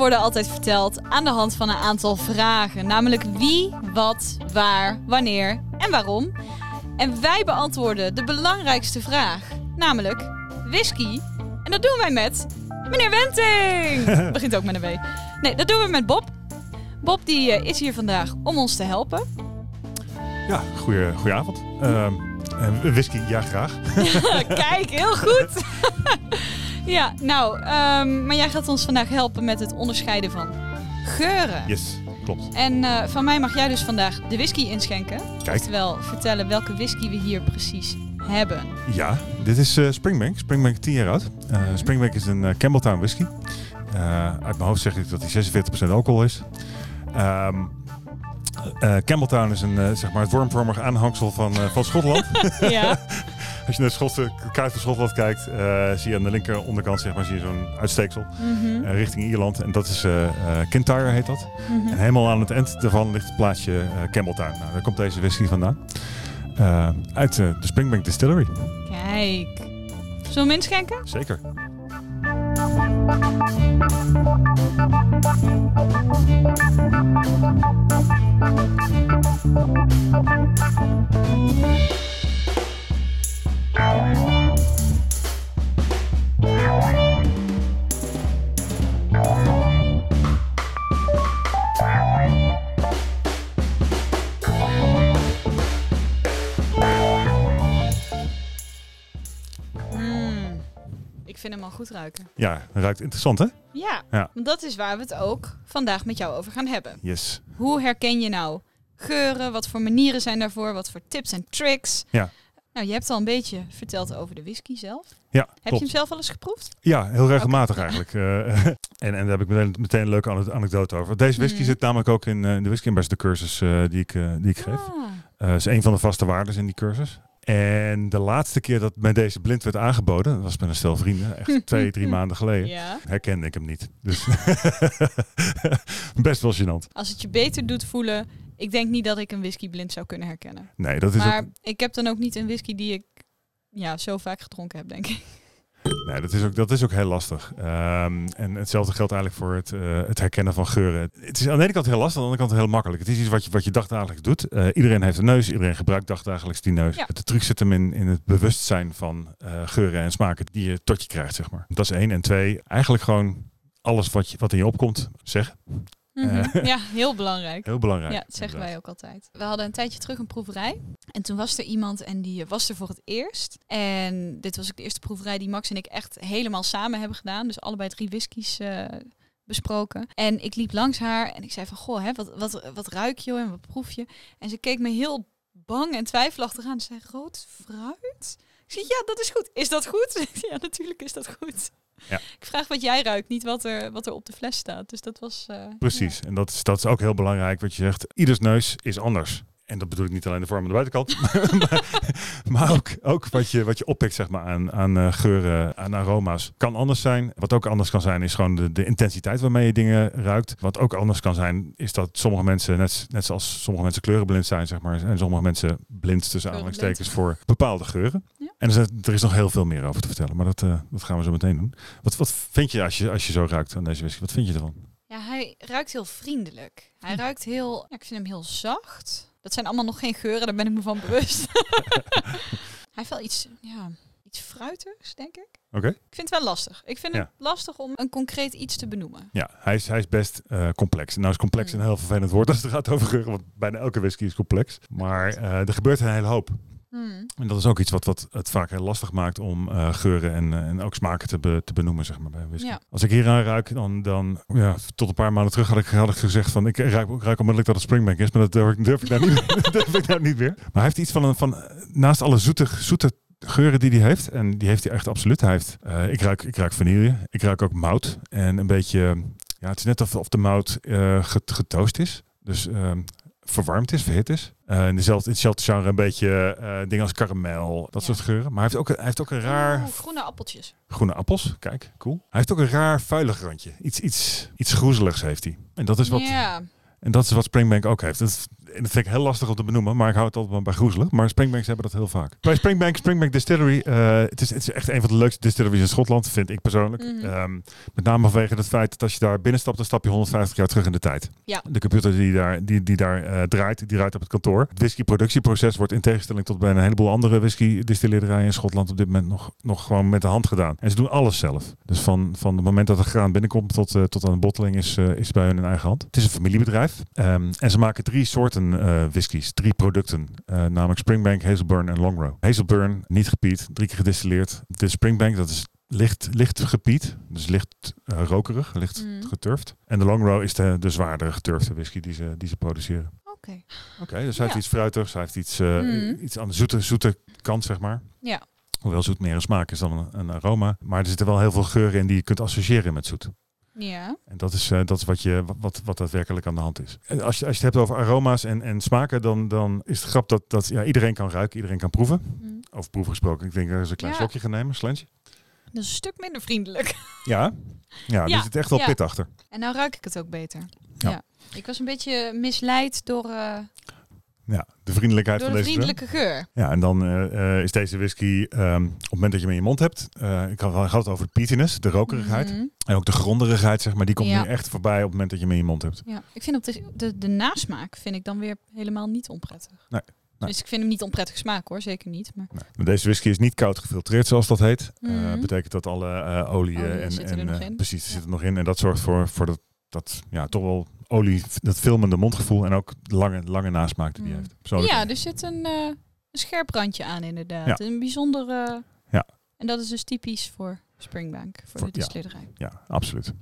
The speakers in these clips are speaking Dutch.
worden altijd verteld aan de hand van een aantal vragen. Namelijk wie, wat, waar, wanneer en waarom. En wij beantwoorden de belangrijkste vraag. Namelijk whisky. En dat doen wij met meneer Wenting. Begint ook met een W. Nee, dat doen we met Bob. Bob die eh, is hier vandaag om ons te helpen. Ja, goeie, goedenavond. Ehm, eh, whisky, ja graag. Kijk, heel goed. ja, nou, ehm, maar jij gaat ons vandaag helpen met het onderscheiden van geuren. Yes, klopt. En eh, van mij mag jij dus vandaag de whisky inschenken. Kijk. Oftewel vertellen welke whisky we hier precies hebben. Ja, dit is eh, Springbank. Springbank 10 jaar oud. Eh, Springbank is een Campbelltown whisky. Uit mijn hoofd zeg ik dat hij 46% alcohol is. Eh, Campbelltown is een, zeg maar het wormvormige aanhangsel van, van Schotland. ja. Als je naar de Schotse kaart van Schotland kijkt, eh, zie je aan de linker onderkant zeg maar, zie je zo'n uitsteeksel Mhm, eh, richting Ierland. En dat is eh eh, Kintyre heet dat. mhm. En helemaal aan het eind daarvan ligt het plaatsje Campbelltown. Nou, daar komt deze whisky vandaan. Uit de Springbank Distillery. Kijk. Zullen we hem inschenken? Zeker. Ik vind hem al goed ruiken. Ja, ruikt interessant hè? Ja, Ja. want dat is waar we het ook vandaag met jou over gaan hebben. Yes. Hoe herken je nou geuren? Wat voor manieren zijn daarvoor? Wat voor tips en tricks? Ja. Nou, je hebt al een beetje verteld over de whisky zelf. Ja, Heb je hem zelf al eens geproefd? Ja, heel regelmatig eigenlijk. Eh, en, en daar heb ik meteen, meteen een leuke ane- anekdote over. Deze whisky Hmm. zit namelijk ook in, eh, in de whisky ambassador cursus eh, die, ik, die ik geef. Ah. Is een van de vaste waarden in die cursus. En de laatste keer dat mij deze blind werd aangeboden, dat was met een stel vrienden, echt twee, drie maanden geleden, Ja. herkende ik hem niet. Dus best wel gênant. Als het je beter doet voelen, ik denk niet dat ik een whisky blind zou kunnen herkennen. Nee, dat is, Maar ook, ik heb dan ook niet een whisky die ik ja, zo vaak gedronken heb, denk ik. nee, dat is ook, dat is ook heel lastig. Ehm, en hetzelfde geldt eigenlijk voor het, eh, het herkennen van geuren. Het is aan de ene kant heel lastig, aan de andere kant heel makkelijk. Het is iets wat je, wat je dagdagelijks doet. Eh, iedereen heeft een neus, iedereen gebruikt dagdagelijks die neus. Ja. De truc zit hem in, in het bewustzijn van eh, geuren en smaken die je tot je krijgt, zeg maar. Dat is één. En twee, eigenlijk gewoon alles wat, je, wat in je opkomt, zeg. Mhm. ja, heel belangrijk. Heel belangrijk. Ja, dat zeggen wij ook altijd. We hadden een tijdje terug een proeverij. En toen was er iemand en die was er voor het eerst. En dit was ook de eerste proeverij die Max en ik echt helemaal samen hebben gedaan. Dus allebei drie whiskies eh, besproken. En ik liep langs haar en ik zei van, goh, hè, wat, wat, wat ruik je en wat proef je? En ze keek me heel bang en twijfelachtig aan. Ze zei, rood fruit? Ik zei, ja, dat is goed. Is dat goed? ja, natuurlijk is dat goed. Ja. Ik vraag wat jij ruikt, niet wat er, wat er op de fles staat. Dus dat was... eh, Precies. En dat is, dat is ook heel belangrijk wat je zegt. Ieders neus is anders. En dat bedoel ik niet alleen de vorm aan de buitenkant. maar maar ook, ook wat, je, wat je oppikt zeg maar, aan, aan eh, geuren, aan aroma's. Kan anders zijn. Wat ook anders kan zijn is gewoon de, de intensiteit waarmee je dingen ruikt. Wat ook anders kan zijn is dat sommige mensen, net, net zoals sommige mensen kleurenblind zijn, zeg maar. En sommige mensen blind tussen aanhalingstekens voor bepaalde geuren. Ja. En er is, er is nog heel veel meer over te vertellen. Maar dat, eh, dat gaan we zo meteen doen. Wat, wat vind je als, je als je zo ruikt aan deze whisky? Wat vind je ervan? Ja, hij ruikt heel vriendelijk. Hij ruikt heel, ja, ik vind hem heel zacht. Dat zijn allemaal nog geen geuren, daar ben ik me van bewust. hij heeft wel iets, ja, iets fruitigs, denk ik. Oké. Ik vind het wel lastig. Ik vind Ja. het lastig om een concreet iets te benoemen. Ja, hij is, hij is best eh, complex. Nou is complex Mm. een heel vervelend woord als het gaat over geuren, want bijna elke whisky is complex. Maar eh, er gebeurt een hele hoop. Hmm. En dat is ook iets wat, wat het vaak heel lastig maakt om eh, geuren en, eh, en ook smaken te, be- te benoemen, zeg maar, bij whisky. Ja. Als ik hier aan ruik, dan, dan ja, tot een paar maanden terug had ik, had ik gezegd van, ik ruik, ik ruik onmiddellijk dat het Springbank is, maar dat durf ik, durf ik, nou, niet, durf ik nou niet meer. Maar hij heeft iets van, een, van naast alle zoete, zoete geuren die hij heeft, en die heeft hij echt absoluut. Hij heeft, eh, ik, ruik, ik ruik vanille, ik ruik ook mout en een beetje, ja, het is net of, of de mout eh, get- getoost is. Dus ehm, verwarmd is, verhit is. Eh in dezelfde, in hetzelfde genre een beetje eh, dingen als karamel, dat Ja. soort geuren. Maar hij heeft ook, een- hij heeft ook een raar groene appeltjes. groene appels. Kijk, cool. Hij heeft ook een raar vuilig randje. Iets, iets, iets groezeligs heeft hij. En dat is wat, Ja, En dat is wat Springbank ook heeft. Dat, en dat vind ik heel lastig om te benoemen, maar ik hou het altijd wel bij groezelig. Maar Springbanks hebben dat heel vaak. Bij Springbank, Springbank Distillery, eh, het, is, het is echt een van de leukste distilleries in Schotland, vind ik persoonlijk. Mhm. Ehm, met name vanwege het feit dat als je daar binnenstapt, dan stap je 150 jaar terug in de tijd. Ja. De computer die daar, die, die daar eh, draait, die draait op het kantoor. Het whiskyproductieproces wordt in tegenstelling tot bij een heleboel andere whisky-distillerijen in Schotland op dit moment nog, nog gewoon met de hand gedaan. En ze doen alles zelf. Dus van, van het moment dat de graan binnenkomt tot, eh, tot aan de botteling is, is bij hun in eigen hand. Het is een familiebedrijf. Ehm, en ze maken drie soorten eh whiskies, drie producten. eh, namelijk Springbank, Hazelburn en Longrow. Hazelburn, niet gepiet, drie keer gedistilleerd. De Springbank, dat is licht, licht gepiet, dus licht eh, rokerig, licht Mm. geturfd. En de Longrow is de, de zwaardere geturfde whisky die ze, die ze produceren. Oké. Oké, dus hij heeft iets fruitigs, hij heeft iets, Mm. iets aan de zoete, zoete kant, zeg maar. Ja. Hoewel zoet meer een smaak is dan een, een aroma. Maar er zitten wel heel veel geuren in die je kunt associëren met zoet. Ja. En dat is, eh, dat is wat, je, wat, wat daadwerkelijk aan de hand is. En als je, als je het hebt over aroma's en, en smaken, dan, dan is het grap dat, dat ja, iedereen kan ruiken, iedereen kan proeven. Mm. Over proeven gesproken, ik denk dat eens een klein Ja. slokje gaan nemen, een slentje. Dat is een stuk minder vriendelijk. Ja, ja, er Ja, zit echt wel ja. pit achter. En nou ruik ik het ook beter. Ja. Ja. Ik was een beetje misleid door, eh, Ja, de vriendelijkheid door van de deze vriendelijke geur. Ja, en dan eh, eh, is deze whisky, ehm, op het moment dat je hem in je mond hebt, eh, ik had het over de peatiness, de rokerigheid. Mhm. En ook de gronderigheid, zeg maar, die komt Ja. nu echt voorbij op het moment dat je hem in je mond hebt. Ja, ik vind op de, de, de nasmaak vind ik dan weer helemaal niet onprettig. Nee, Dus ik vind hem niet onprettig smaak hoor, zeker niet. Maar Nee. Maar Deze whisky is niet koud gefiltreerd, zoals dat heet. Mhm. betekent dat alle eh olie en, er en precies, er Ja. zit er nog in. En dat zorgt voor, voor dat, dat ja, toch wel olie, dat filmende mondgevoel en ook lange, lange nasmaak die Mhm. heeft. Persoonlijk- ja, er zit een, eh, een scherp randje aan inderdaad. Ja. Een bijzondere... Ja. En dat is dus typisch voor Springbank, voor, Voor- de distillerij. ja, absoluut.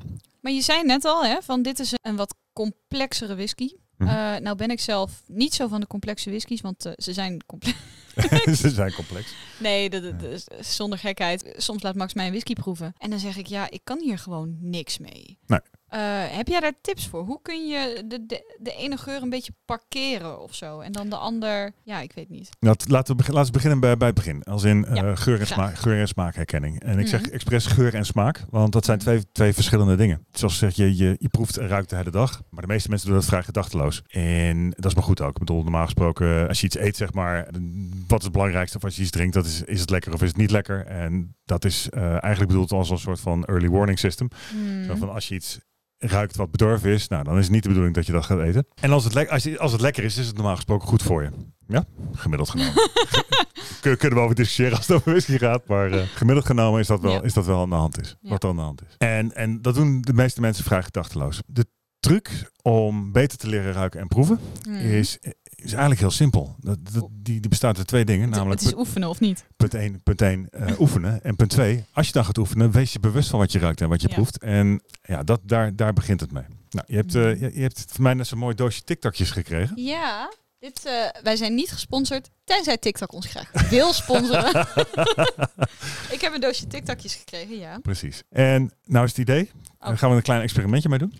Maar je zei net al, hè, van dit is een wat complexere whisky. Mhm. Eh, nou ben ik zelf niet zo van de complexe whiskies, want eh, ze zijn complex. Ze zijn complex. Nee, dat, dat- zonder gekheid. Soms laat Max mij een whisky proeven. En dan zeg ik, ja, ik kan hier gewoon niks mee. Nee. Eh, heb jij daar tips voor? Hoe kun je de, de, de ene geur een beetje parkeren of zo? En dan de ander, ja, ik weet niet. Laat, laten, we laten we beginnen bij, bij het begin. Als in eh, geur, en smaak, geur en smaakherkenning. En ik zeg Mhm. expres geur en smaak, want dat zijn Mhm. twee, twee verschillende dingen. Zoals zeg je, je, je proeft en ruikt de hele dag. Maar de meeste mensen doen dat vrij gedachteloos. En dat is maar goed ook. Ik bedoel, normaal gesproken, als je iets eet, zeg maar, wat is het belangrijkste? Of als je iets drinkt, dat is, is het lekker of is het niet lekker? En dat is eh, eigenlijk bedoeld als een soort van early warning system. Hmm. Zo van als je iets ruikt wat bedorven is, nou dan is het niet de bedoeling dat je dat gaat eten. En als het, als, je, als het lekker is, is het normaal gesproken goed voor je. Ja, gemiddeld genomen. Kun- Kunnen we over discussiëren als het over whisky gaat, maar eh, gemiddeld genomen is dat wel, Ja. is dat wel aan de hand is. Ja. Wat er aan de hand is. En, en dat doen de meeste mensen vrij gedachteloos. De truc om beter te leren ruiken en proeven Hmm. is, is eigenlijk heel simpel. Dat, dat, die, die bestaat uit twee dingen, namelijk het is oefenen of niet? Punt 1, punt 1 oefenen. En punt 2, als je dan gaat oefenen, wees je bewust van wat je ruikt en wat je Ja. proeft. En ja, dat, daar, daar begint het mee. Nou, je hebt, eh, je, je hebt van mij net zo'n mooi doosje TikTokjes gekregen. Ja, dit, eh, wij zijn niet gesponsord, tenzij TikTok ons graag wil sponsoren. ik heb een doosje TikTokjes gekregen, ja. Precies. En nou is het idee, Oh. daar gaan we een klein experimentje mee doen.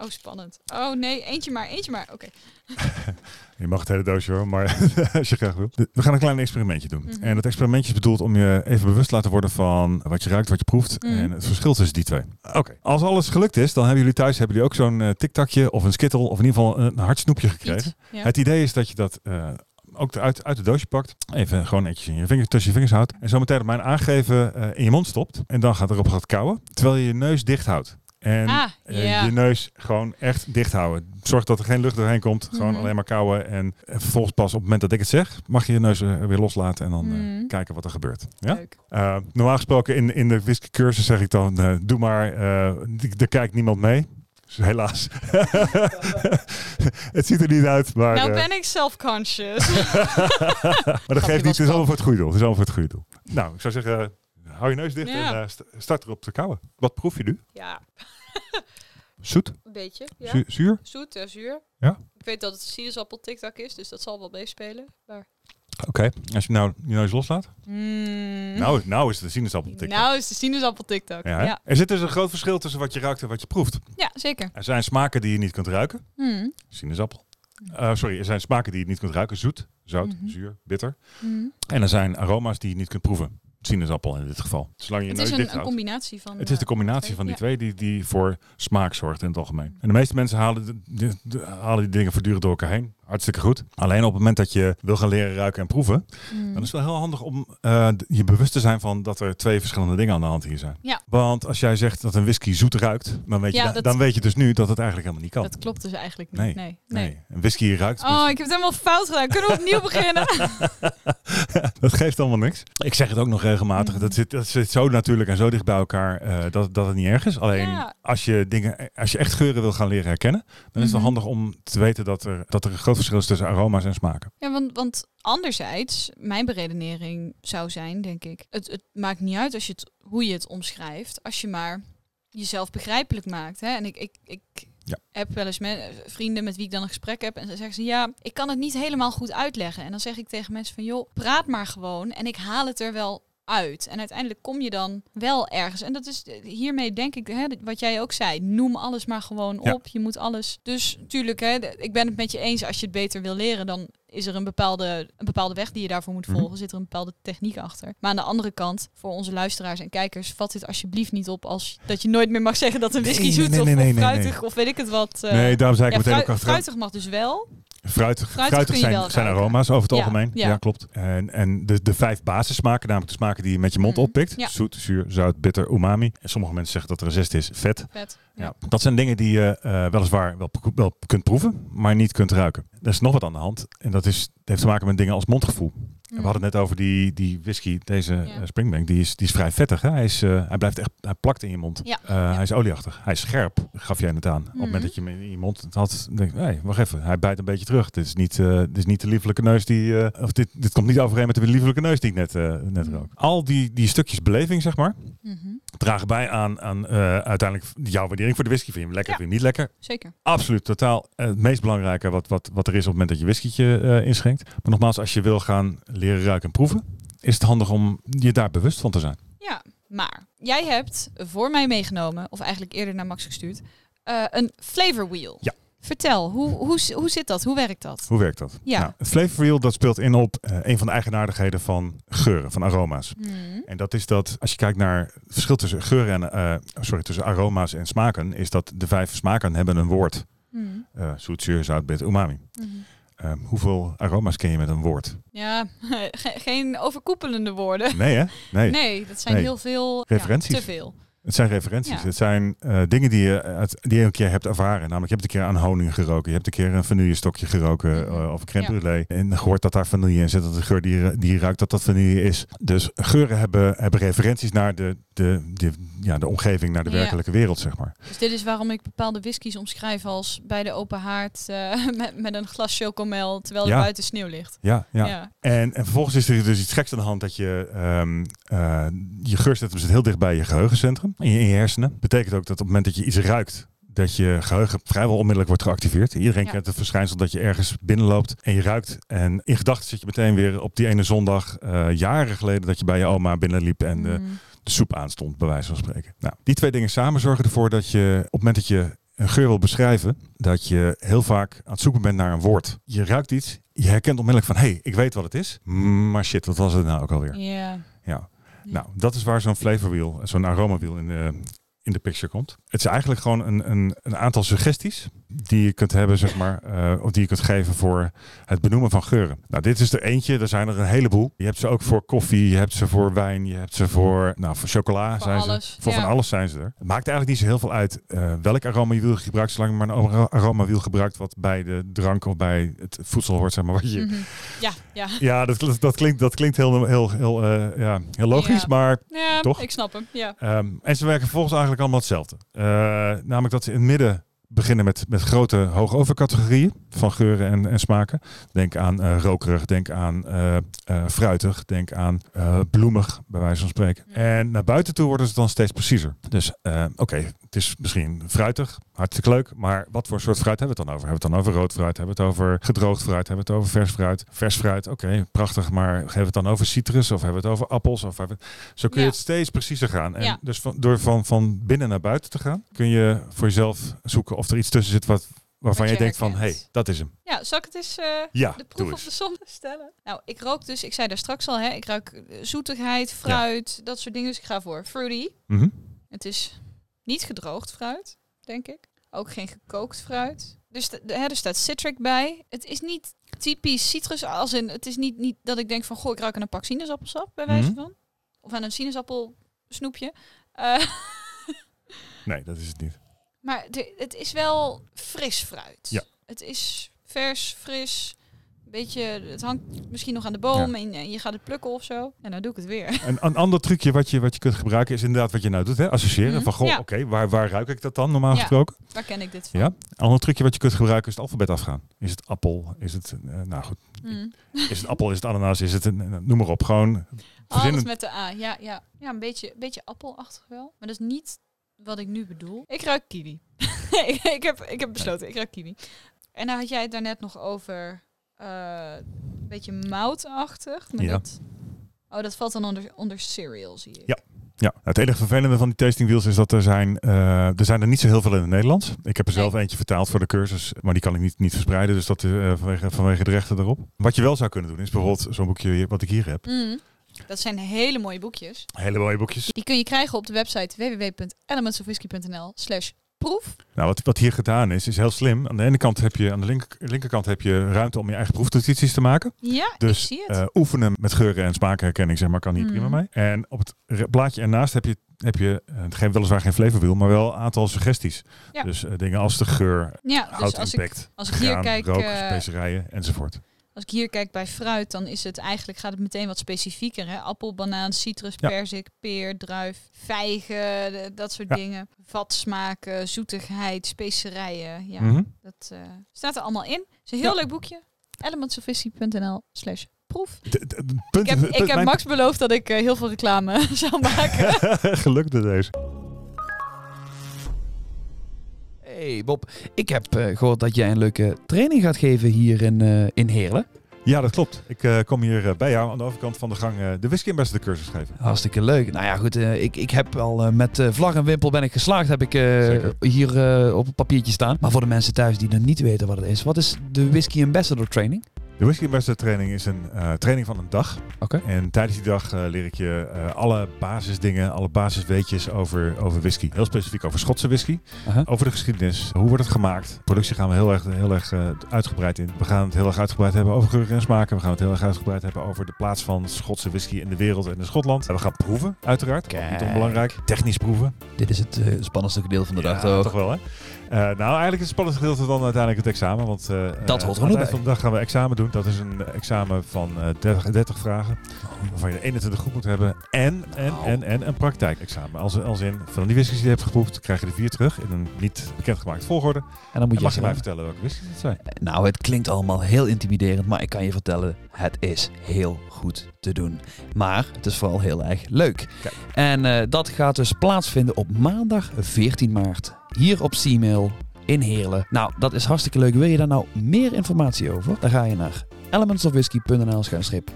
Oh, spannend. Oh nee, eentje maar, eentje maar. Oké. Je mag het hele doosje hoor, maar als je graag wil. We gaan een klein experimentje doen. Mhm. En dat experimentje is bedoeld om je even bewust te laten worden van wat je ruikt, wat je proeft Mhm. en het verschil tussen die twee. Oké. Als alles gelukt is, dan hebben jullie thuis hebben jullie ook zo'n eh TikTokje of een skittle of in ieder geval een hartsnoepje gekregen. Iets. Ja. Het idee is dat je dat eh, ook uit, uit het doosje pakt. Even gewoon netjes in je vingers, tussen je vingers houdt. En zo meteen op mijn aangeven eh, in je mond stopt. En dan gaat erop gaat kauwen. Terwijl je je neus dicht houdt. En Ah, eh, je neus gewoon echt dicht houden. Zorg dat er geen lucht doorheen komt. Gewoon Mhm. alleen maar kauwen. En vervolgens pas op het moment dat ik het zeg, mag je je neus eh, weer loslaten. En dan eh, Mhm. kijken wat er gebeurt. Ja? Normaal gesproken in, in de whisky cursus zeg ik dan, doe maar, er kijkt niemand mee. Dus helaas. het ziet er niet uit, maar, nou ben ik self-conscious. maar dat geeft niet. Het is allemaal voor het goede doel. Het is allemaal voor het goede doel. Nou, ik zou zeggen, hou je neus dicht Ja. en st- start erop te kauwen. Wat proef je nu? ja, Zoet? een beetje. Ja. Zu- zuur? Zoet en zuur. Ja. Ik weet dat het sinaasappel TikTok is, dus dat zal wel meespelen. Maar... Oké. Als je nou je neus loslaat. Mm. Nou, nou is het een sinaasappel TikTok. Nou is de sinaasappel TikTok. ja, Ja, ja. Er zit dus een groot verschil tussen wat je ruikt en wat je proeft. zeker. Er zijn smaken die je niet kunt ruiken. Mm. Sinaasappel. Eh, sorry, er zijn smaken die je niet kunt ruiken. Zoet, zout, Mhm. zuur, bitter. Mm. En er zijn aroma's die je niet kunt proeven. Sinaasappel in dit geval. Zolang je Het is een, combinatie van. Het is de eh, combinatie van die ja. twee die, die voor smaak zorgt in het algemeen. En de meeste mensen halen, de, de- de- halen die dingen voortdurend door elkaar heen. Hartstikke goed. Alleen op het moment dat je wil gaan leren ruiken en proeven, Mm. dan is het wel heel handig om eh, je bewust te zijn van dat er twee verschillende dingen aan de hand hier zijn. Ja. Want als jij zegt dat een whisky zoet ruikt, dan weet, je, da- dat- dan weet je dus nu dat het eigenlijk helemaal niet kan. Dat klopt dus eigenlijk niet. Nee. Nee. nee. nee. een whisky ruikt. Oh, ik heb het helemaal fout gedaan. Kunnen we opnieuw beginnen? dat geeft allemaal niks. Ik zeg het ook nog regelmatig. Mhm. Dat, zit, dat zit zo natuurlijk en zo dicht bij elkaar eh, dat, dat het niet erg is. Alleen Ja. als, je dingen, als je echt geuren wil gaan leren herkennen, dan is het wel Mhm. handig om te weten dat er, dat er een groot verschil is tussen aroma's en smaken. Ja, want, want anderzijds, mijn beredenering zou zijn, denk ik, het, het maakt niet uit als je het, hoe je het omschrijft, als je maar jezelf begrijpelijk maakt. Hè? En ik, ik, ik Ja. heb wel eens met, vrienden met wie ik dan een gesprek heb en ze zeggen ze, ja, ik kan het niet helemaal goed uitleggen. En dan zeg ik tegen mensen van, joh, praat maar gewoon en ik haal het er wel uit. En uiteindelijk kom je dan wel ergens. En dat is eh, hiermee denk ik, hè, wat jij ook zei, noem alles maar gewoon Ja. op. Je moet alles. Dus tuurlijk, hè, ik ben het met je eens. Als je het beter wil leren, dan is er een bepaalde, een bepaalde weg die je daarvoor moet Mhm. volgen. Zit er een bepaalde techniek achter. Maar aan de andere kant, voor onze luisteraars en kijkers, vat dit alsjeblieft niet op als dat je nooit meer mag zeggen dat een whisky Nee, zoet nee, of, nee, of nee, nee, fruitig of weet ik het wat. eh, nee, daarom zei ik ja, meteen ook fruitig mag dus wel. Fruitig, zijn, zijn aroma's over het Ja, algemeen. Ja, ja. klopt. En, en de, de vijf basissmaken, namelijk de smaken die je met je mond Mhm. oppikt. Ja. Zoet, zuur, zout, bitter, umami. En sommige mensen zeggen dat er een zesde is vet. Vet. Ja. Dat zijn dingen die je eh, weliswaar wel, wel kunt proeven, maar niet kunt ruiken. Er is nog wat aan de hand. En dat is, dat heeft te maken met dingen als mondgevoel. We hadden het net over die, die whisky, deze Ja. eh, Springbank. Die is, die is vrij vettig. Hè? Hij, is, eh, hij blijft echt, hij plakt in je mond. Ja. Eh, Ja. Hij is olieachtig. Hij is scherp, gaf jij net aan. Op het Mhm. moment dat je hem in je mond had, denk ik, hey, wacht even. Hij bijt een beetje terug. Dit is niet, dit is niet de liefelijke neus die, of dit, dit komt niet overeen met de liefelijke neus die ik net, net Mhm. rook. Al die, die stukjes beleving, zeg maar, Mhm. dragen bij aan, aan uiteindelijk jouw waardering voor de whisky. Vind je hem lekker, vind je hem niet lekker? Zeker. Absoluut, totaal het meest belangrijke wat, wat, wat er is op het moment dat je eh, inschenkt. Maar nogmaals, als je wil gaan leren ruiken en proeven, is het handig om je daar bewust van te zijn. Ja, maar jij hebt voor mij meegenomen, of eigenlijk eerder naar Max gestuurd, eh, een flavor wheel. Ja. Vertel, hoe, hoe, hoe zit dat? Hoe werkt dat? Hoe werkt dat? Ja. Nou, het flavor wheel dat speelt in op eh, een van de eigenaardigheden van geuren, van aroma's. Hmm. En dat is dat als je kijkt naar het verschil tussen geuren en eh, sorry, tussen aroma's en smaken, is dat de vijf smaken hebben een woord. Hmm. Eh zoet, zuur, zout, bitter, umami. Mhm. Eh, hoeveel aroma's ken je met een woord? Ja, ge- geen overkoepelende woorden. Nee hè? Nee. Nee, dat zijn Nee. heel veel. ja, Referenties. te veel. Het zijn referenties. Ja. Het zijn eh, dingen die je, uit, die je een keer hebt ervaren. Namelijk, je hebt een keer aan honing geroken. Je hebt een keer een vanillestokje geroken. Mhm. eh, of een crème Ja. brûlée. En gehoord dat daar vanille in zit. Dat de geur die die ruikt, dat dat vanille is. Dus geuren hebben, hebben referenties naar de, de, de, ja, de omgeving, naar de Ja. werkelijke wereld, zeg maar. Dus dit is waarom ik bepaalde whiskies omschrijf als bij de open haard eh, met, met een glas chocomel terwijl er Ja. buiten sneeuw ligt. Ja, ja. Ja. En, en vervolgens is er dus iets geks aan de hand dat je ehm, eh, je geurcentrum zit heel dicht bij je geheugencentrum in je, in je hersenen. Betekent ook dat op het moment dat je iets ruikt, dat je geheugen vrijwel onmiddellijk wordt geactiveerd. Iedereen Ja. kent het verschijnsel dat je ergens binnenloopt en je ruikt. En in gedachten zit je meteen weer op die ene zondag, eh, jaren geleden, dat je bij je oma binnenliep en Mm. de soep aanstond, bij wijze van spreken. Nou, die twee dingen samen zorgen ervoor dat je op het moment dat je een geur wil beschrijven, dat je heel vaak aan het zoeken bent naar een woord. Je ruikt iets, je herkent onmiddellijk van, hé, hey, ik weet wat het is. Maar shit, wat was het nou ook alweer? Ja. Ja. Nou, dat is waar zo'n flavor wheel, zo'n aroma wheel in de, in de picture komt. Het is eigenlijk gewoon een, een, een aantal suggesties die je kunt hebben, zeg maar, eh, of die je kunt geven voor het benoemen van geuren. Nou, dit is er eentje, er zijn er een heleboel. Je hebt ze ook voor koffie, je hebt ze voor wijn, je hebt ze voor, nou, voor chocola Voor zijn alles, ze. Voor ja. van alles zijn ze er. Het maakt eigenlijk niet zo heel veel uit eh, welk aroma je wil gebruikt, zolang je maar een aroma wiel gebruikt wat bij de drank of bij het voedsel hoort, zeg maar, wat je, Mhm. Ja, ja. ja, dat, dat, klinkt, dat klinkt heel, heel, heel, eh, ja, heel logisch, Ja. maar Ja, Toch? ik snap hem. Ja. Ehm, en ze werken vervolgens eigenlijk allemaal hetzelfde. Namelijk dat ze in het midden beginnen met, met grote hoogovercategorieën van geuren en, en smaken. Denk aan eh, rokerig, denk aan eh, eh, fruitig, denk aan bloemig, bij wijze van spreken. Ja. En naar buiten toe worden ze dan steeds preciezer. Dus oké, het is misschien fruitig, hartstikke leuk, maar wat voor soort fruit hebben we het dan over? Hebben we het dan over rood fruit? Hebben we het over gedroogd fruit? Hebben we het over vers fruit? Vers fruit, oké, prachtig, maar hebben we het dan over citrus of hebben we het over appels? Of hebben. Zo kun je Ja. het steeds preciezer gaan. En Ja. dus van, door van, van binnen naar buiten te gaan, kun je voor jezelf zoeken of er iets tussen zit wat, waarvan je denkt van, hé, hey, dat is hem. Ja, zal ik het eens eh, Ja, de proef op de som stellen? Nou, ik rook dus, ik zei daar straks al, hè, ik ruik eh, zoetigheid, fruit, dat soort dingen. Dus ik ga voor fruity. Mhm. Het is niet gedroogd fruit, denk ik. Ook geen gekookt fruit. Dus de, de- hè, er staat citric bij. Het is niet typisch citrus, als in, het is niet, niet dat ik denk van, goh, ik ruik aan een pak sinaasappelsap, bij wijze Mhm. van. Of aan een sinaasappelsnoepje. Eh, Nee, dat is het niet. maar de, het is wel fris fruit. Ja. Het is vers, fris. Beetje, het hangt misschien nog aan de boom en, en je gaat het plukken of zo. En dan doe ik het weer. Een, een ander trucje wat je, wat je kunt gebruiken is inderdaad wat je nou doet. Hè? Associëren Mhm, van, goh, ja. oké, waar, waar ruik ik dat dan normaal Ja. gesproken? Waar ken ik dit van? Ja. Een ander trucje wat je kunt gebruiken is het alfabet afgaan. Is het appel? Is het, eh, nou goed, Mm. is het appel? Is het ananas? Is het, een, noem maar op, gewoon verzinnen. Alles met de A. Ja, ja. ja een, beetje, beetje appelachtig wel. Maar dat is niet wat ik nu bedoel. Ik ruik kiwi. ik, ik, heb, ik heb besloten, ik ruik kiwi. En dan had jij het daarnet nog over eh, een beetje moutachtig. Maar Ja. dat, oh, dat valt dan onder, onder cereal, zie ik. Ja. Ja, het enige vervelende van die tasting wheels is dat er zijn, eh, er zijn er niet zo heel veel in het Nederlands. Ik heb er zelf Nee. eentje vertaald voor de cursus, maar die kan ik niet, niet verspreiden, dus dat eh, vanwege, vanwege de rechten erop. Wat je wel zou kunnen doen is bijvoorbeeld zo'n boekje hier- wat ik hier heb. Mm. Dat zijn hele mooie boekjes. Hele mooie boekjes. Die kun je krijgen op de website www.elementsofwhisky.nl slash proef. Nou, wat, wat hier gedaan is, is heel slim. Aan de ene kant heb je, aan de linker, linkerkant heb je ruimte om je eigen proefnotities te maken. Ja, ik Dus zie het. eh, oefenen met geuren en smaakherkenning, zeg maar, kan hier prima mee. En op het blaadje ernaast heb je, heb je eh, geen, weliswaar geen flavorwiel, maar wel een aantal suggesties. Ja. Dus eh, dingen als de geur, ja, dus hout als ik, als ik hier graan, kijk, rook, specerijen enzovoort. Als ik hier kijk bij fruit, dan is het eigenlijk gaat het meteen wat specifieker. Hè? Appel, banaan, citrus, Ja. perzik, peer, druif, vijgen, de- dat soort Ja. dingen. Vatsmaken, zoetigheid, specerijen. Ja, Mhm. dat eh, staat er allemaal in. Het is een heel Ja. leuk boekje. elementsofwhisky.nl slash proef. Punt- Ik heb, ik heb mijn- Max beloofd dat ik eh, heel veel reclame zou maken. Gelukte deze. Hey Bob, ik heb eh, gehoord dat jij een leuke training gaat geven hier in, eh, in Heerlen. Ja, dat klopt. Ik eh, kom hier bij jou aan de overkant van de gang de Whisky Ambassador cursus geven. Hartstikke leuk. Nou ja, goed. ik, ik heb al met vlag en wimpel ben ik geslaagd, heb ik hier op een papiertje staan. Maar voor de mensen thuis die nog niet weten wat het is, wat is de Whisky Ambassador Training? De Whisky Ambassador training is een eh, training van een dag. Oké. En tijdens die dag eh, leer ik je eh, alle basisdingen, alle basisweetjes over, over whisky. Heel specifiek over Schotse whisky. Over de geschiedenis. Hoe wordt het gemaakt? Productie gaan we heel erg, heel erg uitgebreid in. We gaan het heel erg uitgebreid hebben over geuren en smaken. We gaan het heel erg uitgebreid hebben over de plaats van Schotse whisky in de wereld en in Schotland. En we gaan proeven, uiteraard. Niet onbelangrijk. Technisch proeven. Dit is het spannendste gedeelte van de dag, Ja, toch? toch wel, hè? Eh, nou, eigenlijk is het spannendste gedeelte dan uiteindelijk het examen. Want eh, Dat eh, hoort er aan nog het eind bij. van de dag gaan we examen doen. Dat is een examen van eh 30, 30 vragen. Waarvan je er 21 goed moet hebben. En, en, Oh. en, en een praktijkexamen. Als, als in, van die whiskies die je hebt geproefd, krijg je er vier terug. In een niet bekendgemaakt volgorde. En dan moet je mag je mij vertellen welke whiskies het zijn? Nou, het klinkt allemaal heel intimiderend, maar ik kan je vertellen, het is heel goed te doen. Maar het is vooral heel erg leuk. Kijk. En dat gaat dus plaatsvinden op maandag 14 maart. Hier op Seamail in Heerlen. Nou, dat is hartstikke leuk. Wil je daar nou meer informatie over? Dan ga je naar elementsofwhisky.nl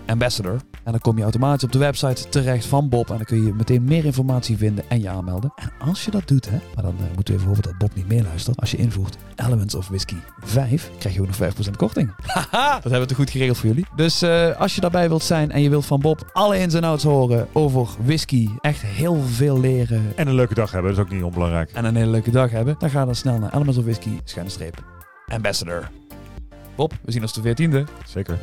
ambassador. En dan kom je automatisch op de website terecht van Bob. En dan kun je meteen meer informatie vinden en je aanmelden. En als je dat doet, hè, maar dan eh, moeten we even hopen dat Bob niet meeluistert. Als je invoert Elements of Whisky 5, krijg je ook nog 5% korting. Haha, dat hebben we te goed geregeld voor jullie. Dus eh, als je daarbij wilt zijn en je wilt van Bob alle ins en outs horen over whisky, echt heel veel leren En een leuke dag hebben, dat is ook niet onbelangrijk. en een hele leuke dag hebben, dan ga dan snel naar Elements of Whisky, schuine streep, Ambassador. Bob, we zien ons de 14e. Zeker.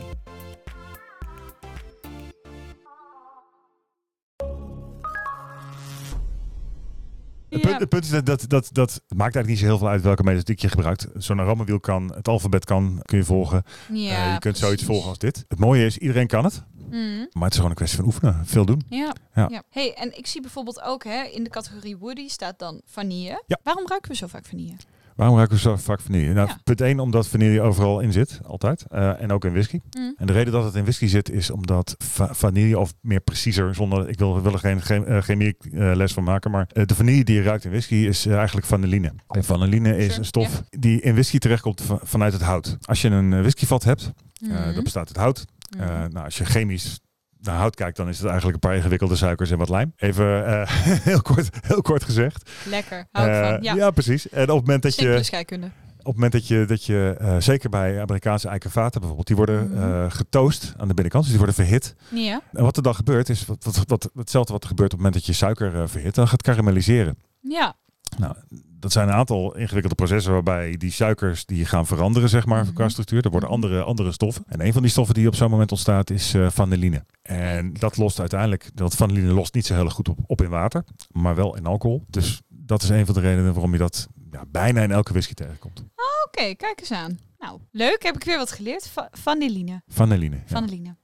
Het, punt, het punt is dat, dat, dat, dat het maakt eigenlijk niet zo heel veel uit welke methodiek je gebruikt. Zo'n aromawiel kan, het alfabet kan, kun je volgen. Ja, Eh, je kunt zoiets volgen als dit. Het mooie is, iedereen kan het. Mm. Maar het is gewoon een kwestie van oefenen. Veel doen. Ja. Ja. ja. Hey, en ik zie bijvoorbeeld ook hè, in de categorie Woody staat dan vanille. Ja. Waarom ruiken we zo vaak vanille? Waarom ruiken we zo vaak vanille? Nou, Ja. punt 1, omdat vanille overal in zit. Altijd. Eh, en ook in whisky. Mm. En de reden dat het in whisky zit is omdat va- vanille, of meer preciezer, zonder ik wil, wil er geen, eh, chemie eh, les van maken, maar de vanille die je ruikt in whisky is eigenlijk vanilline. En vanilline is Sure, een stof die in whisky terechtkomt va- vanuit het hout. Als je een whiskyvat hebt, Mhm. dat bestaat uit hout. Eh, nou, als je chemisch naar hout kijkt, dan is het eigenlijk een paar ingewikkelde suikers en wat lijm. Even eh, heel, kort, heel kort gezegd. Lekker, hou ik Eh, van. Ja, ja, precies. En op het moment dat simpele je scheikunde. het moment dat je, dat je eh, zeker bij Amerikaanse eikenvaten bijvoorbeeld, die worden eh, getoost aan de binnenkant, dus die worden verhit. Ja. En wat er dan gebeurt is, wat, wat, wat, hetzelfde wat er gebeurt op het moment dat je suiker verhit, dan gaat karamelliseren. Ja. Nou, dat zijn een aantal ingewikkelde processen waarbij die suikers die gaan veranderen, zeg maar, Mhm. qua structuur. Er worden Mhm. andere, andere stoffen. En een van die stoffen die op zo'n moment ontstaat is vanilline. En dat lost uiteindelijk, dat vanilline lost niet zo heel goed op, op in water, maar wel in alcohol. Dus dat is een van de redenen waarom je dat ja, bijna in elke whisky tegenkomt. Oké, kijk eens aan. Nou, leuk. Heb ik weer wat geleerd. Va vanilline. Vanilline. Ja.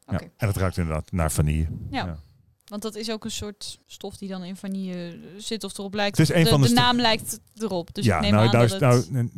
Oké. Ja. En het ruikt inderdaad naar vanille. Ja. Want dat is ook een soort stof die dan in vanille zit of erop lijkt. Het is een de, van de de naam lijkt erop. Dus ja, ik neem nou, aan dat het... nou,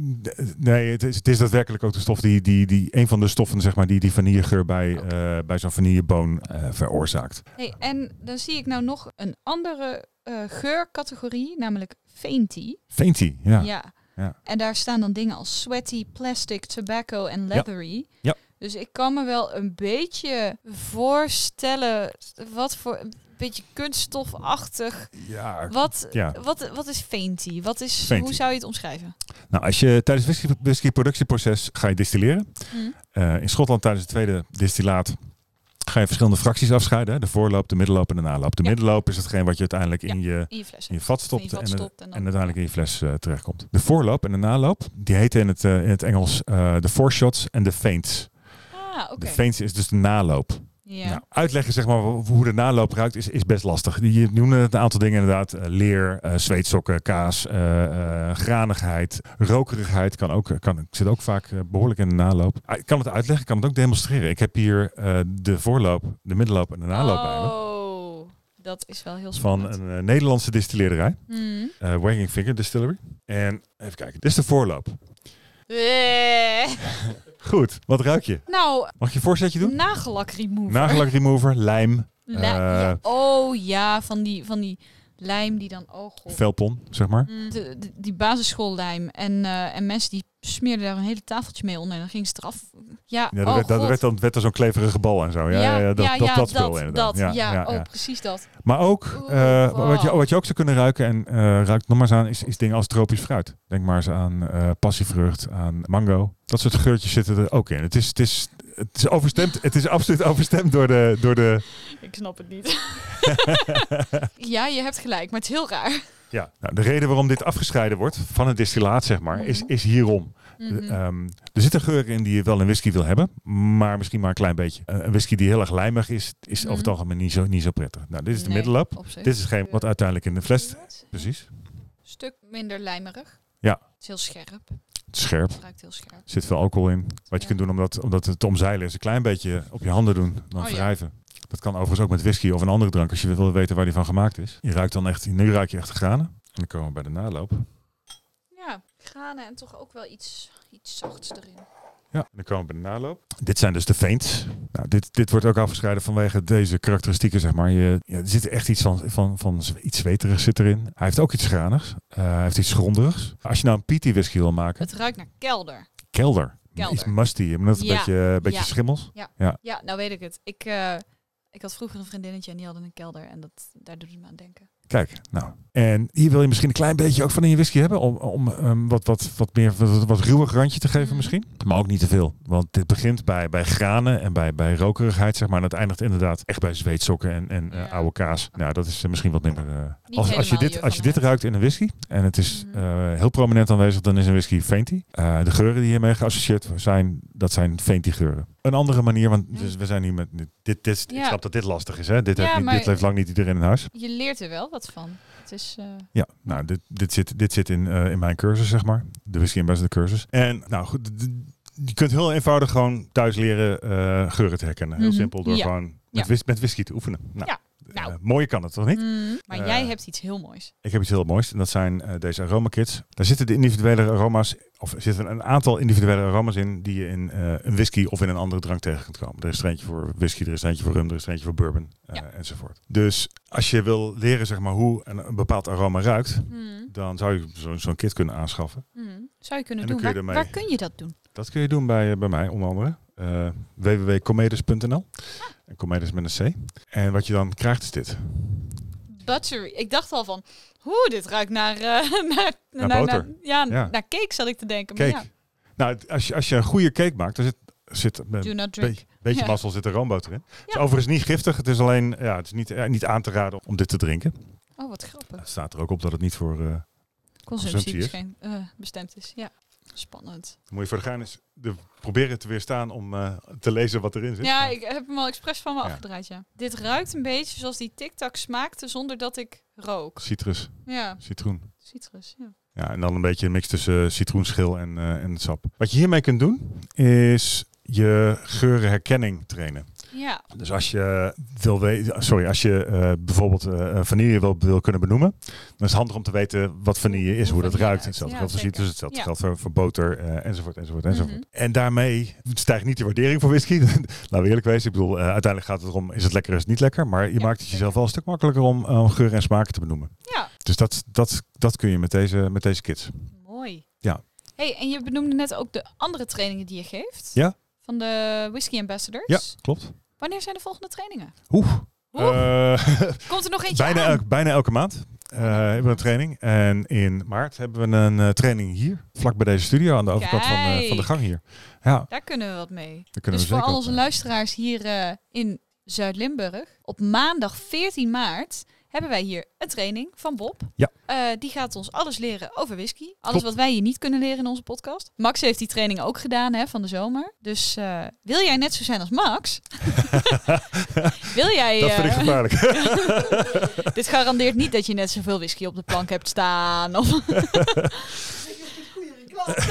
nee, het is, het is daadwerkelijk ook de stof die, die, die een van de stoffen, zeg maar, die die vanillegeur bij, Oké. eh, bij zo'n vanilleboon eh, veroorzaakt. Hey, en dan zie ik nou nog een andere eh, geurcategorie, namelijk fainty. Fainty, ja. Ja. Ja. En daar staan dan dingen als sweaty, plastic, tobacco en leathery. Ja. Dus ik kan me wel een beetje voorstellen wat voor een beetje kunststofachtig. Ja, Wat, Ja. wat, wat is fainty? Wat is, Fainty. Hoe zou je het omschrijven? Nou, als je tijdens het whisky, whisky-productieproces ga je distilleren. Hm. Eh, in Schotland tijdens het tweede distillaat ga je verschillende fracties afscheiden. hè. De voorloop, de middelloop en de naloop. De Ja. middelloop is hetgeen wat je uiteindelijk in, je, In je fles. in je vat stopt, in je vat en, stopt en dan- en uiteindelijk in je fles eh, terechtkomt. De voorloop en de naloop, die heten in het, eh, in het Engels eh, de foreshots en de feints. Ah, oké. De feints is dus de naloop. Ja. Nou, uitleggen zeg maar hoe de naloop ruikt is, is best lastig. Je noemde het een aantal dingen inderdaad. Eh, leer, eh, zweetsokken, kaas, eh, granigheid, rokerigheid kan ook, kan, zit ook vaak eh, behoorlijk in de naloop. Ah, Ik kan het uitleggen, ik kan het ook demonstreren. Ik heb hier de voorloop, de middelloop en de naloop bij me. Oh, dat is wel heel Van spannend. een eh, Nederlandse distilleerderij, eh Wagging Finger Distillery. En even kijken, dit is de voorloop. Goed, wat ruik je? Nou, Mag je een voorzetje doen? nagellak remover. Nagellak remover, lijm, Li- Eh, ja. Oh ja, van die, van die lijm die dan... Oh god. velpon, zeg maar. Mm, de, de- die basisschoollijm. En, eh, en mensen die smeerden daar een hele tafeltje mee onder. En dan ging ze eraf. Ja, Ja, dat oh werd, dat werd dan, werd dan zo'n kleverige bal en zo. Ja, ja, ja, dat, ja, dat, ja, dat inderdaad. dat, ja, ja, oh, ja. precies dat. Maar ook, Oeh, eh, wat, je, wat je ook zou kunnen ruiken, en eh ruikt nog maar eens aan, is, is dingen als tropisch fruit. Denk maar eens aan eh passievrucht, aan mango. Dat soort geurtjes zitten er ook in. Het is, het is, het is overstemd. Het is absoluut overstemd door de... Door de Ik snap het niet. ja, je hebt gelijk, maar het is heel raar. Ja, nou, de reden waarom dit afgescheiden wordt van het distillaat, zeg maar, is, Mhm. is hierom. Ehm, er zitten geuren in die je wel in whisky wil hebben, maar misschien maar een klein beetje. Eh, een whisky die heel erg lijmig is, is over het Mhm. algemeen niet zo, niet zo prettig. Nou, dit is de Nee. Dit is hetgeen wat uiteindelijk in de fles... Precies. stuk minder lijmerig. Ja. Het is heel scherp. Het is scherp. Het ruikt heel scherp. Er zit veel alcohol in. Wat je Ja. kunt doen om dat, om dat te omzeilen is een klein beetje op je handen doen. Dan Oh ja. Dat kan overigens ook met whisky of een andere drank als je wil weten waar die van gemaakt is. Je ruikt dan echt, nu ruik je echt de granen. En dan komen we bij de naloop. Ja, granen en toch ook wel iets, iets zachts erin. Ja, en dan komen we bij de naloop. Dit zijn dus de feints. Nou, dit, dit wordt ook afgescheiden vanwege deze karakteristieken, zeg maar. Je, ja, er zit echt iets van, van, van iets zweterigs zit erin. Hij heeft ook iets granigs. Eh, hij heeft iets gronderigs. Als je nou een peaty whisky wil maken, Het ruikt naar kelder. kelder. Kelder. Iets musty. Een Ja, beetje, een beetje ja. schimmels. Ja, nou weet ik het. Ik, eh, ik had vroeger een vriendinnetje en die hadden een kelder. En dat, daar doet het me aan denken. Kijk, nou. En hier wil je misschien een klein beetje ook van in je whisky hebben. Om, om um, wat, wat, wat meer, wat, wat ruwer randje te geven Mhm. misschien. Maar ook niet te veel. Want dit begint bij, bij granen en bij, bij rokerigheid, zeg maar. En het eindigt inderdaad echt bij zweetsokken en, en eh, oude kaas. Nou, dat is eh, misschien wat minder... eh, als, als je dit, als je dit ruikt in een whisky en het is Mhm. heel prominent aanwezig, dan is een whisky fainty. Eh, de geuren die hiermee geassocieerd zijn, dat zijn fainty geuren. Een andere manier, want dus we zijn hier met... Dit, dit, Ik Ja. snap dat dit lastig is, hè? Dit, Ja, heeft, niet- dit heeft lang niet iedereen in huis. Je leert er wel wat van. Het is... eh, Ja, nou, dit, dit zit, dit zit in, eh, in mijn cursus, zeg maar. De Whisky Ambassador cursus. En nou goed, je kunt heel eenvoudig gewoon thuis leren eh, geuren te herkennen. Heel Mhm. simpel, door Ja. gewoon met, met whisky te oefenen. Nou, Ja. Nou. mooier kan het toch niet? mm, maar jij hebt iets heel moois. Ik heb iets heel moois en dat zijn deze aroma kits. Daar zitten de individuele aroma's, of er zitten een aantal individuele aroma's in die je in eh, een whisky of in een andere drank tegen kunt komen. Er is er eentje voor whisky, er is er eentje voor rum, er is er eentje voor bourbon eh, Ja. enzovoort. Dus als je wil leren zeg maar, hoe een, een bepaald aroma ruikt, Mm, dan zou je zo- zo'n kit kunnen aanschaffen. mm. Zou je kunnen doen. kun je Waar, kun je dat doen? Dat kun je doen bij, eh, bij mij, onder andere. eh www.comedes.nl En Comedes met een C. En wat je dan krijgt is dit. Buttery. Ik dacht al van, hoe dit ruikt naar, eh, naar, naar, ja, Ja. naar cake zat ik te denken. Maar Cake. Nou, als je, als je een goede cake maakt, dan zit, zit een Do not be- drink. beetje Ja. mazzel zit er roomboter in. Het is Ja. overigens niet giftig. Het is alleen ja, het is niet, eh, niet aan te raden om dit te drinken. Oh, wat grappig. Het staat er ook op dat het niet voor... eh, Consumptie Consumptie is. eh, bestemd is. Ja, spannend. moet je voor de gein eens de, proberen te weerstaan om eh, te lezen wat erin zit. Ja, ik heb hem al expres van me Ja. afgedraaid, ja. Dit ruikt een beetje zoals die TikTok smaakte zonder dat ik rook. Citrus, Ja, citroen. citrus, ja. Ja, en dan een beetje een mix tussen citroenschil en, eh, en het sap. Wat je hiermee kunt doen, is je geurenherkenning trainen. Ja, Dus als je wil weten, sorry, als je eh, bijvoorbeeld eh, vanille wil, wil kunnen benoemen, dan is het handig om te weten wat vanille is, Hoe dat ruikt. Hetzelfde geldt voor zeker. citrus, hetzelfde geldt voor, voor boter, eh, enzovoort, enzovoort, enzovoort. Mhm. En daarmee stijgt niet de waardering voor whisky. Laten we eerlijk wezen. Ik bedoel, uiteindelijk gaat het erom, is het lekker, is het niet lekker. Maar je Ja, maakt het jezelf wel een stuk makkelijker om eh, geur en smaken te benoemen. ja, Dus dat, dat, dat kun je met deze, met deze kits. mooi. Ja. hey, en je benoemde net ook de andere trainingen die je geeft. Ja. Van de Whisky Ambassadors. Ja, klopt. Wanneer zijn de volgende trainingen? Oeh. Oeh. Eh, Komt er nog eentje bijna, aan? elk, bijna elke maand eh, hebben we een training. En in maart hebben we een eh, training hier, vlak bij deze studio, aan de overkant van, van de gang hier. Ja, Daar kunnen we wat mee. daar kunnen dus we voor al onze luisteraars hier in Zuid-Limburg, op maandag 14 maart hebben wij hier een training van Bob. Ja. Eh, die gaat ons alles leren over whisky. Alles Klopt. wat wij hier niet kunnen leren in onze podcast. Max heeft die training ook gedaan hè, van de zomer. Dus eh, wil jij net zo zijn als Max? wil jij... Dat vind ik eh, gevaarlijk. dit garandeert niet dat je net zoveel whisky op de plank hebt staan. Of...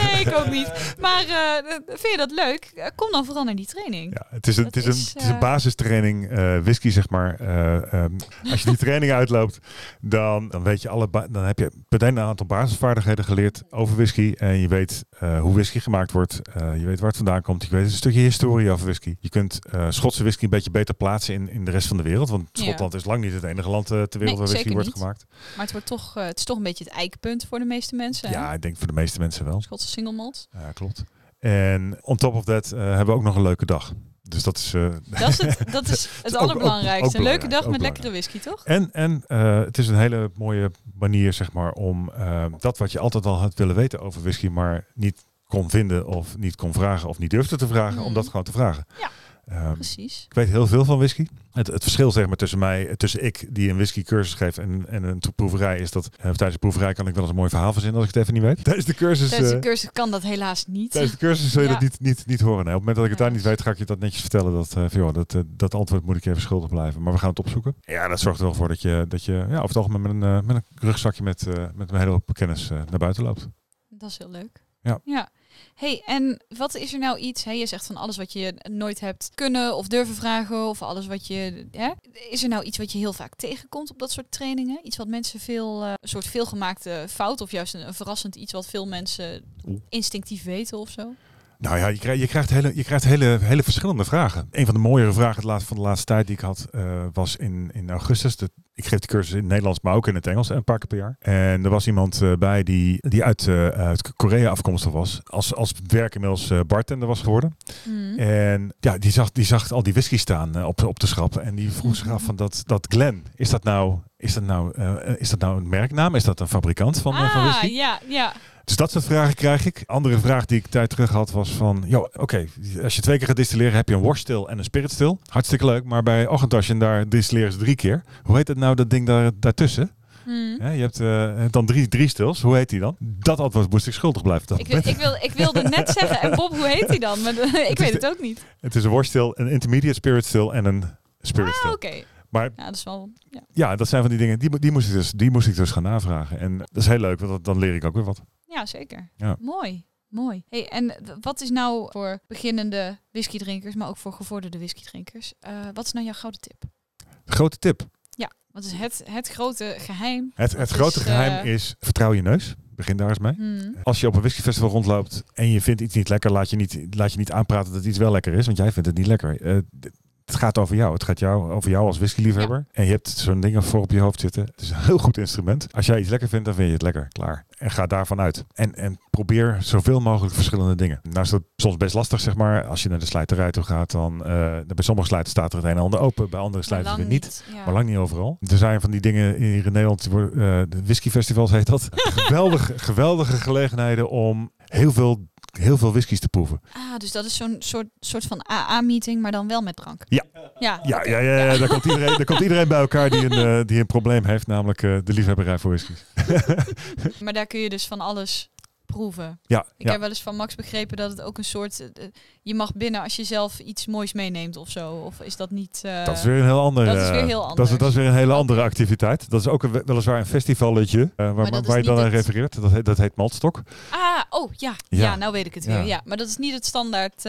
nee, ik ook niet. Maar eh, vind je dat leuk? Eh, Kom dan vooral naar die training. Ja, het is een, het is een, is, het is een eh, basistraining whisky, zeg maar. Eh, ehm, als je die training uitloopt, dan, dan weet je alle dan heb je meteen een aantal basisvaardigheden geleerd over whisky. En je weet hoe whisky gemaakt wordt. Je weet waar het vandaan komt. Je weet een stukje historie over whisky. Je kunt Schotse whisky een beetje beter plaatsen in, in de rest van de wereld. Want Ja. Schotland is lang niet het enige land ter wereld Nee, waar whisky wordt niet. gemaakt. Maar het, wordt toch, het is toch een beetje het eikpunt voor de meeste mensen. hè? Ja, ik denk voor de meeste mensen wel. Schotse single malt. Ja, klopt. En on top of that eh, hebben we ook nog een leuke dag. Dus dat is... eh, Dat is het, dat is het ook- ook- allerbelangrijkste. ook een leuke dag met lekkere whisky, toch? En, en eh, het is een hele mooie manier, zeg maar, om dat wat je altijd al had willen weten over whisky, maar niet kon vinden of niet kon vragen of niet durfde te vragen, om Mhm. dat gewoon te vragen. Ja. Ehm, Precies. ik weet heel veel van whisky. Het, het verschil zeg maar, tussen mij, tussen ik die een whisky cursus geef en, en een proeverij is dat eh, tijdens de proeverij kan ik wel eens een mooi verhaal verzinnen als ik het even niet weet. Tijdens de cursus, Tijdens de eh, cursus kan dat helaas niet. tijdens de cursus zul je Ja. dat niet, niet, niet horen. Nee, op het moment dat ik het daar niet weet, ga ik je dat netjes vertellen. Dat, van, joh, dat, dat antwoord moet ik even schuldig blijven. Maar we gaan het opzoeken. Ja, dat zorgt er wel voor dat je, dat je ja, over het algemeen met een, met een rugzakje met, met een hele hoop kennis naar buiten loopt. Dat is heel leuk. Ja. ja. Hey, en wat is er nou iets? Hè, je zegt van alles wat je nooit hebt kunnen of durven vragen, of alles wat je. Hè, is er nou iets wat je heel vaak tegenkomt op dat soort trainingen? Iets wat mensen veel, eh, een soort veelgemaakte fout, of juist een, een verrassend iets wat veel mensen instinctief weten of zo? Nou ja, je krijgt, je krijgt, hele, je krijgt hele, hele verschillende vragen. Een van de mooiere vragen van de laatste tijd die ik had, eh, was in, in augustus. De, ik geef de cursus in het Nederlands, maar ook in het Engels, een paar keer per jaar. En er was iemand eh, bij die, die uit, eh, uit Korea afkomstig was. Als, als werk inmiddels eh, bartender was geworden. Hmm. En ja, die zag, die zag al die whisky staan eh, op, op de schappen. En die vroeg zich af van dat, dat Glen, is dat nou, is dat nou, eh, is dat nou een merknaam? Is dat een fabrikant van, eh, van ah, whisky? ja, ja. Dus dat soort vragen krijg ik. Andere vraag die ik tijd terug had was van... joh, oké, als je twee keer gaat distilleren heb je een worststil en een spiritstil. Hartstikke leuk, maar bij Ochentasje en daar distilleren ze drie keer. Hoe heet het nou, dat ding daar, daartussen? Hmm. Je hebt eh, dan drie, drie stils. Hoe heet die dan? Dat antwoord moest ik schuldig blijven. Dat Ik, wil, ik, wil, ik wilde net zeggen, en Bob, hoe heet hij dan? Maar, ik weet de- het ook niet. Het is een worststil, een intermediate spiritstil en een spiritstil. Ah, oké. Maar Ja, dat is wel... Ja. ja, dat zijn van die dingen, die, die, moest ik dus, die moest ik dus gaan navragen. En dat is heel leuk, want dat- dan leer ik ook weer wat. Ja, zeker. Ja. Mooi, mooi. Hey, en wat is nou voor beginnende whiskydrinkers, maar ook voor gevorderde whiskydrinkers, eh wat is nou jouw gouden tip? Grote tip. Wat is het, het grote geheim? Het, het is, grote geheim eh, is vertrouw je neus. Begin daar eens mee. Hmm. Als je op een whiskyfestival rondloopt en je vindt iets niet lekker, laat je niet, laat je niet aanpraten dat iets wel lekker is, want jij vindt het niet lekker. Eh, het gaat over jou. Het gaat jou, over jou als whiskyliefhebber. En je hebt zo'n ding voor op je hoofd zitten. Het is een heel goed instrument. Als jij iets lekker vindt, dan vind je het lekker. Klaar. En ga daarvan uit. En, en probeer zoveel mogelijk verschillende dingen. Nou is dat soms best lastig, zeg maar. Als je naar de slijterij toe gaat, dan... eh, bij sommige slijters staat er het een en ander open. Bij andere slijters weer niet. Ja. Maar lang niet overal. Er zijn van die dingen hier in Nederland, die worden, eh, de whiskyfestivals heet dat. geweldige, geweldige gelegenheden om heel veel heel veel whiskies te proeven. Ah, dus dat is zo'n soort, soort van AA-meeting, maar dan wel met drank. Ja. Ja, Ja, ja, ja, daar, komt iedereen, daar komt iedereen bij elkaar die een, eh, die een probleem heeft, namelijk eh, de liefhebberij voor whiskies. Maar daar kun je dus van alles proeven. Ja, Ik ja. heb wel eens van Max begrepen dat het ook een soort... eh, eh, je mag binnen als je zelf iets moois meeneemt of zo. Of is dat niet... eh, dat is weer een heel ander. dat is weer heel Dat is, anders. dat is weer een hele andere activiteit. Dat is ook een, weliswaar een festivalletje uh, waar, Maar waar je dan aan het- refereert. Dat heet, dat heet Maltstok. Ah, oh ja. Ja. ja. nou weet ik het weer. Ja, maar dat is niet het standaard...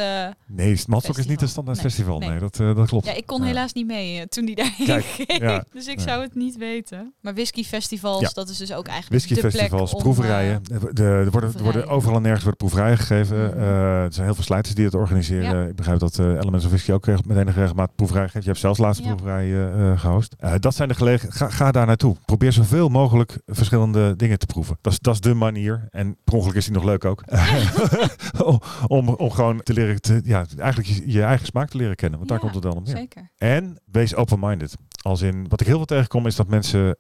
Nee, Maltstok is niet een Festival. standaard Nee, festival. Nee, nee. dat, dat klopt. Ja, ik kon helaas niet mee toen die daarheen Kijk, ging. ja. Dus ik zou het niet weten. Maar whiskyfestivals, Ja. dat is dus ook eigenlijk Whiskyfestivals, om, proeverijen. er, worden, er worden overal en nergens worden proeverijen gegeven. Mhm. Eh, er zijn heel veel sluiters die het organiseren. Ja. Ik begrijp dat eh Elements of Whisky ook met enige regelmaat proeverij geeft. Je hebt zelfs laatste Ja. proeverij eh, eh, gehost. Eh, dat zijn de gelegenheden. Ga, ga daar naartoe. Probeer zoveel mogelijk verschillende dingen te proeven. Dat is, dat is de manier. En per ongeluk is die nog leuk ook. om, om, gewoon te leren, te, ja, eigenlijk je, je eigen smaak te leren kennen. Want daar Ja, komt het dan om neer. Zeker. En wees open-minded. Als in, wat ik heel veel tegenkom is dat mensen,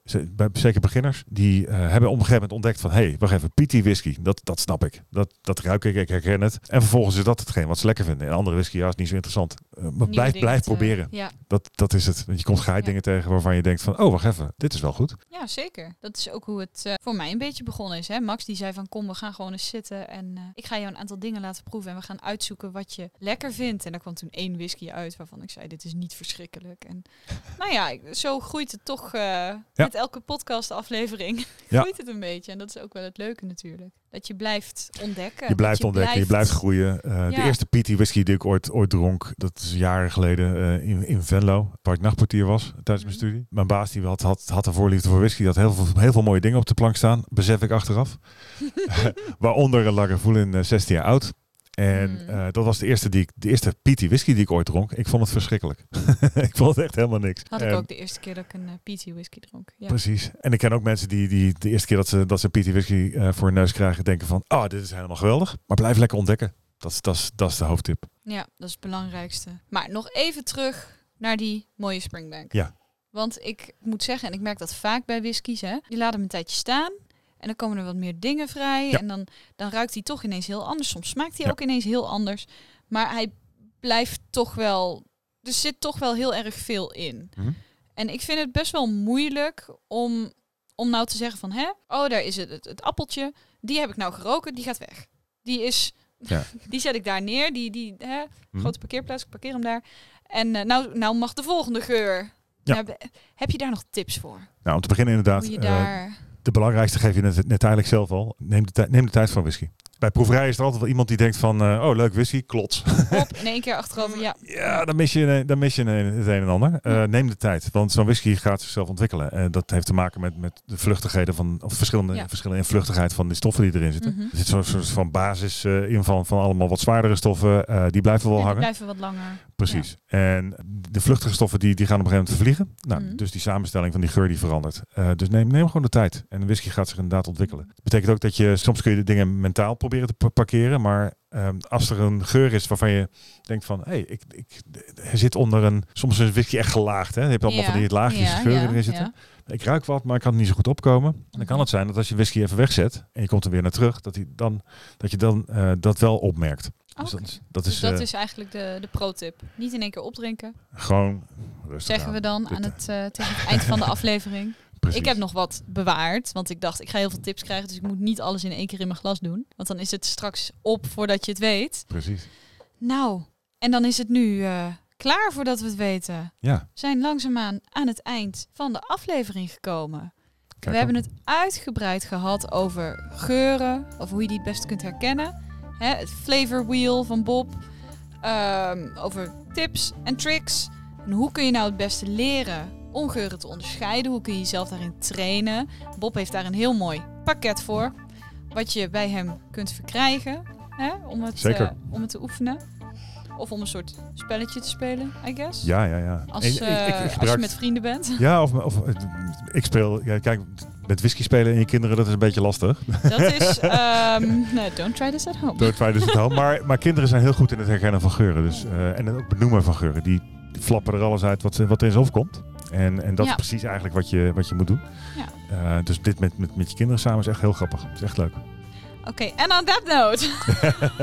zeker beginners, die hebben op een gegeven moment ontdekt van, hé, hey, wacht even, PT whisky, dat, dat snap ik. Dat, dat ruik ik, ik herken het. En vervolgens is dat hetgeen wat ze lekker vinden. En andere whisky, ja, is niet zo interessant. Eh, maar blijf, blijf proberen. Ja. Dat, dat is het. Want je komt geheid Ja. dingen tegen waarvan je denkt van, oh, wacht even, dit is wel goed. ja, zeker. Dat is ook hoe het eh, voor mij een beetje begonnen is. Hè? Max die zei van kom, we gaan gewoon eens zitten en eh, ik ga jou een aantal dingen laten proeven en we gaan uitzoeken wat je lekker vindt. En daar kwam toen één whisky uit waarvan ik zei dit is niet verschrikkelijk. En nou ja, zo groeit het toch met elke podcast aflevering. Ja. groeit het een beetje. En dat is ook wel het leuke natuurlijk. Dat je blijft ontdekken. Je blijft ontdekken, je blijft groeien. Eh, De eerste PT whisky die ik ooit, ooit dronk, dat is jaren geleden eh, in, in Venlo, waar ik nachtportier was tijdens mijn Mhm. studie. Mijn baas die had, had, had een voorliefde voor whisky, die had heel veel, heel veel mooie dingen op de plank staan, besef ik achteraf. Waaronder een Lagavulin eh 16 jaar oud. En Mm. eh, dat was de eerste, die ik, de eerste PT whisky die ik ooit dronk. Ik vond het verschrikkelijk. ik vond het echt helemaal niks. Had ik ook de eerste keer dat ik een eh, PT whisky dronk. Ja. Precies. En ik ken ook mensen die, die de eerste keer dat ze, dat ze PT whisky eh, voor hun neus krijgen, denken van, oh, dit is helemaal geweldig. Maar blijf lekker ontdekken. Dat is, dat dat is de hoofdtip. Ja, dat is het belangrijkste. Maar nog even terug naar die mooie Springbank. Ja. Want ik moet zeggen, en ik merk dat vaak bij whiskies, hè, die laten hem een tijdje staan. En dan komen er wat meer dingen vrij. Ja. En dan, dan ruikt hij toch ineens heel anders. Soms smaakt hij Ja. ook ineens heel anders. Maar hij blijft toch wel. Er zit toch wel heel erg veel in. Mhm. En ik vind het best wel moeilijk om, om nou te zeggen van hè, oh daar is het, het, het appeltje. Die heb ik nou geroken, die gaat weg. Die is, Ja. die zet ik daar neer. Die, die hè, Mhm. grote parkeerplaats, ik parkeer hem daar. En eh, nou, nou mag de volgende geur. Ja. Heb, heb je daar nog tips voor? Nou, om te beginnen inderdaad, Hoe je eh. De belangrijkste geef je net, net eigenlijk zelf al. Neem de, neem de tijd van whisky. Bij proeverij is er altijd wel iemand die denkt van, eh, oh leuk whisky, klots. Op, in één keer achterover. Ja, ja, dan mis je, dan mis je het een en ander. Eh, neem de tijd, want zo'n whisky gaat zichzelf ontwikkelen. En dat heeft te maken met, met de vluchtigheden van, of verschillende Ja. verschillen in vluchtigheid van die stoffen die erin zitten. Mhm. Er zit zo'n soort van basis eh, in van, van allemaal wat zwaardere stoffen. eh, die blijven wel Ja, die hangen. blijven wat langer. Precies. En de vluchtige stoffen die, die gaan op een gegeven moment vervliegen. Nou, Mhm. Dus die samenstelling van die geur die verandert. Eh, dus neem, neem gewoon de tijd. En de whisky gaat zich inderdaad ontwikkelen. Dat betekent ook dat je soms kun je de dingen mentaal proberen te pa- parkeren. Maar ehm, als er een geur is waarvan je denkt van... hé, hey, ik, ik, er zit onder een... Soms is whisky echt gelaagd. Hè? Je hebt allemaal Ja, van die laagjes ja, geuren ja, erin zitten. Ik ruik wat, maar ik kan het niet zo goed opkomen. En dan kan Mhm. het zijn dat als je whisky even wegzet... en je komt er weer naar terug... dat, die dan, dat je dan eh, dat wel opmerkt. Dus dat is, dat Dus dat eh, is eigenlijk de, de pro-tip. Niet in één keer opdrinken, gewoon rustig zeggen aan. we dan aan het, tegen het eind van de aflevering. Precies. Ik heb nog wat bewaard, want ik dacht ik ga heel veel tips krijgen, dus ik moet niet alles in één keer in mijn glas doen. Want dan is het straks op voordat je het weet. Precies. Nou, en dan is het nu eh, klaar voordat we het weten. Ja. We zijn langzaamaan aan het eind van de aflevering gekomen. Kijk we hebben het uitgebreid gehad over geuren, over hoe je die het beste kunt herkennen. Hè, het flavor wheel van Bob. Ehm, over tips en tricks. En hoe kun je nou het beste leren om geuren te onderscheiden? Hoe kun je jezelf daarin trainen? Bob heeft daar een heel mooi pakket voor. Wat je bij hem kunt verkrijgen. Hè, om, het, Zeker. eh, om het te oefenen. Of om een soort spelletje te spelen, I guess. Ja, ja, ja. Als, ik- ik eh, als je met vrienden bent. Ja, of, of eh, ik speel. Ja, kijk, met whisky spelen en je kinderen, dat is een beetje lastig. Dat is... ehm don't try this at home. Don't try this at home. Maar, maar kinderen zijn heel goed in het herkennen van geuren. Dus, en ook benoemen van geuren. Die, flappen er alles uit wat, wat in ze opkomt. En, en dat Ja. is precies eigenlijk wat je, wat je moet doen. Ja. Eh, dus dit met, met, met je kinderen samen is echt heel grappig. Het is echt leuk. Oké, en on that note.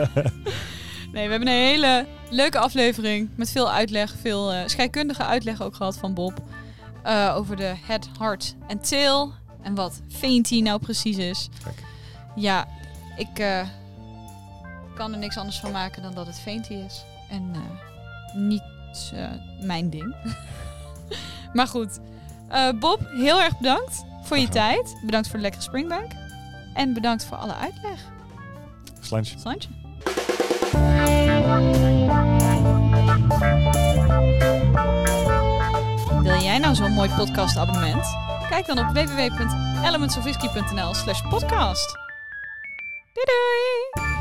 nee, we hebben een hele leuke aflevering met veel uitleg, veel eh, scheikundige uitleg ook gehad van Bob. eh, over de head, heart en tail. En wat fainty nou precies is. Kijk. Ja, ik kan er niks anders van maken dan dat het fainty is. En niet mijn ding. maar goed. Eh, Bob, heel erg bedankt voor je tijd. Bedankt voor de lekkere springbank. En bedankt voor alle uitleg. Slantje. Slantje. Wil jij nou zo'n mooi podcastabonnement? Kijk dan op www.elementsofwhisky.nl slash podcast. Doei doei!